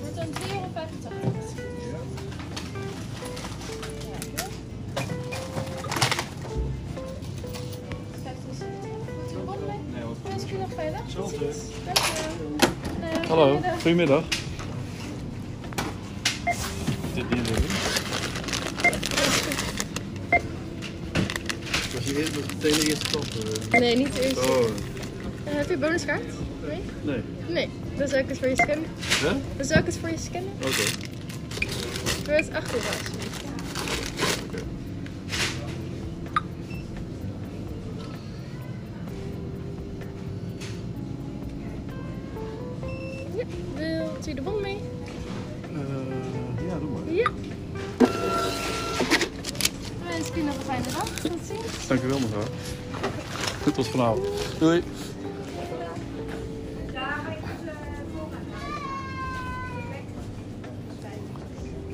Wordt dan 3,85 euro. Kijk. Moet u een bon mee? Nee, Was je eerst meteen de eerste stap? Nee, niet eerst. Oh, Eh, heb je bonuskaart? Nee? nee. Nee. Dan zou ik het voor je scannen. Hè? Dan zou ik het voor je scannen. Oké. Voor het 8 euro alsjeblieft. Ja, wilt u de bon mee? U nog een fijne dag. Tot ziens. Dank u wel, mevrouw. Tot vanavond. Doei.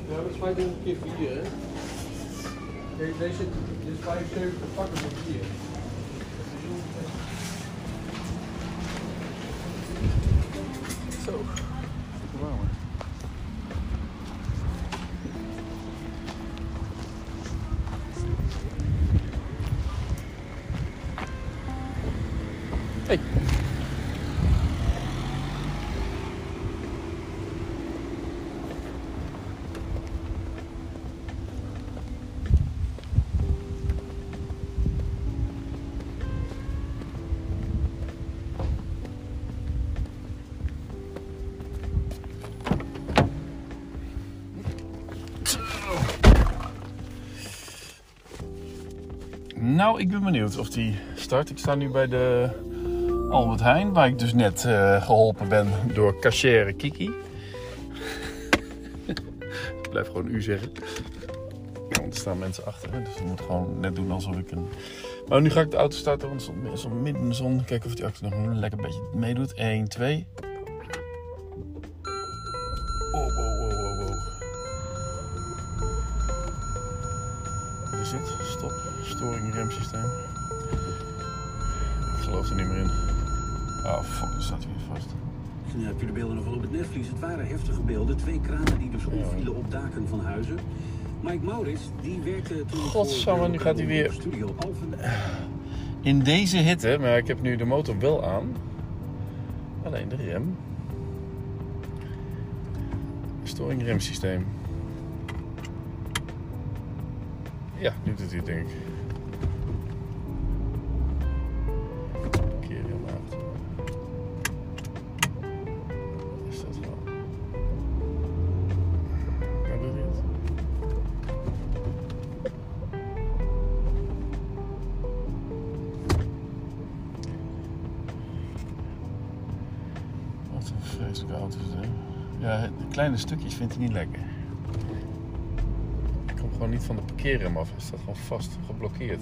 Ja, dat is 25 keer 4, hè? Kijk, deze dit is 75 pakken voor 4. Zo. Nou, ik ben benieuwd of die start. Ik sta nu bij de Albert Heijn, waar ik dus net eh, geholpen ben door cachère Kiki. ik blijf gewoon u zeggen. Want er staan mensen achter, dus ik moet gewoon net doen alsof ik een... Maar nu ga ik de auto starten, want het zo midden in de zon. Kijken of die auto nog een lekker beetje meedoet. 1, 2. Dit? Stop. Storing remsysteem. Ik geloof er niet meer in. Ah, fuck, er staat hij weer vast. Ja, heb je de beelden nog wel op het netvlies? Het waren heftige beelden. Twee kranen die dus omvielen op daken van huizen. Mike Maurits, die werkte toen Godsamme, nu gaat hij weer- Studio Alphen. In deze hitte, maar ik heb nu de motor wel aan. Alleen de rem. Storing remsysteem. Ja, nu doet hij denk ik. Keer. Is dat? Wat een vreselijke auto is? Ja, de kleine stukjes vindt hij niet lekker. Kom gewoon niet van de parkeerrem af. Hij staat gewoon vast, geblokkeerd.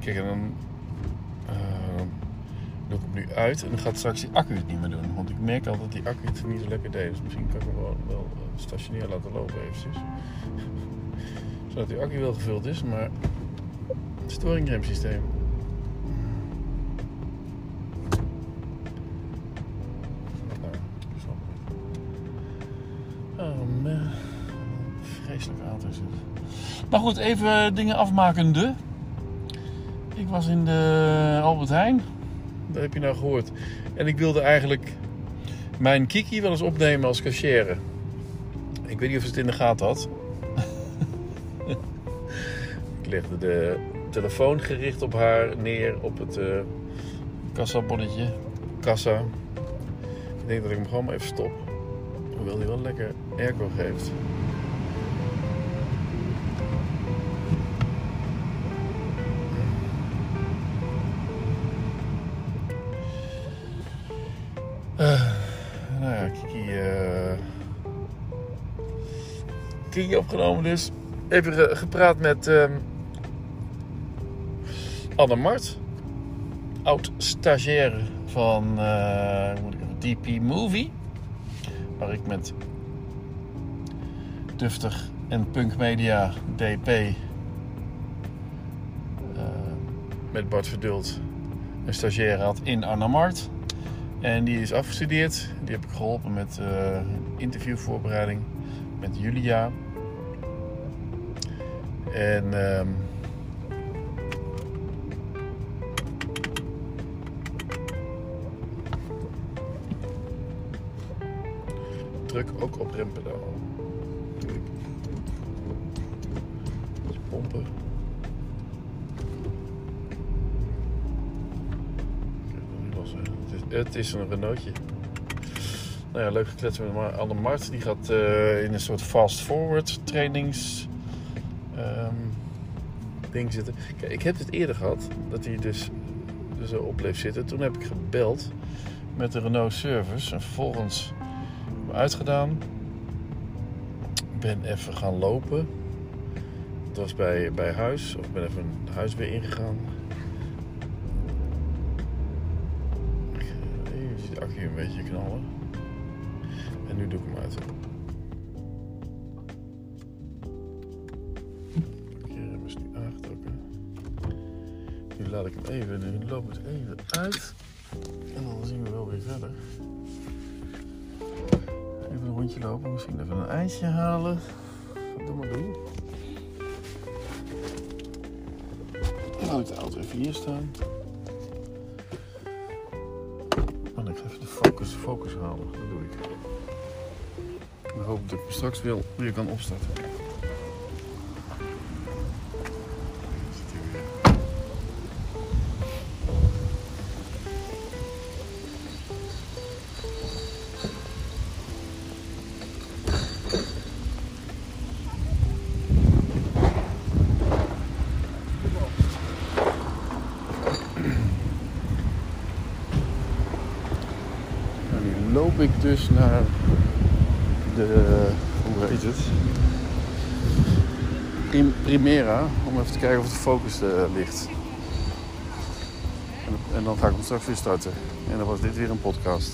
Kijk, en dan eh, doe ik hem nu uit en dan gaat straks die accu het niet meer doen. Want ik merk al dat die accu het niet zo lekker deed. Dus misschien kan ik hem gewoon wel eh, stationair laten lopen eventjes. Zodat die accu wel gevuld is, maar het storingremsysteem. Nou, ik snap het niet. Oh man. Vreselijke auto is het. Maar goed, even dingen afmakende. Ik was in de Albert Heijn. Dat heb je nou gehoord. En ik wilde eigenlijk mijn Kiki wel eens opnemen als cachère. Ik weet niet of ze het in de gaten had. ik legde de telefoon gericht op haar neer op het eh kassabonnetje. Kassa. Ik denk dat ik hem gewoon maar even stop. Hoewel hij wel lekker airco geeft. Eh, nou ja, Kiki. eh Kiki opgenomen dus. Even ge- gepraat met ehm Anne Mart. Oud stagiair van eh, DP Movie. Waar ik met duftig En Punk Media DP eh, met Bart Verdult een stagiair had in Arnhem-Mart. En die is afgestudeerd. Die heb ik geholpen met eh, interviewvoorbereiding met Julia. En ehm, druk ook op rempedaal. Dus pompen. Het is, een Renaultje. Nou ja, leuk geklets met Anne Mart. Die gaat eh, in een soort fast-forward trainings ehm, ding zitten. Kijk, ik heb het eerder gehad dat hij dus zo op bleef zitten. Toen heb ik gebeld met de Renault Service. En vervolgens uitgedaan. Ben even gaan lopen. Het was bij, bij huis. Of ben even het huis weer ingegaan. Je ziet de accu een beetje knallen. En nu doe ik hem uit. Nu laat ik hem even, nu loop ik even uit. En dan zien we wel weer verder. Lopen, misschien even een ijsje halen. Doe doen. Heb ik de auto even hier staan. En ik ga even de focus, focus halen. Dat doe ik. Dan hoop ik dat ik straks wel weer kan opstarten. Nu loop ik dus naar de, hoe heet het? Prim- Primera, om even te kijken of de focus er ligt. En, en dan ga ik hem straks weer starten. En dan was dit weer een podcast.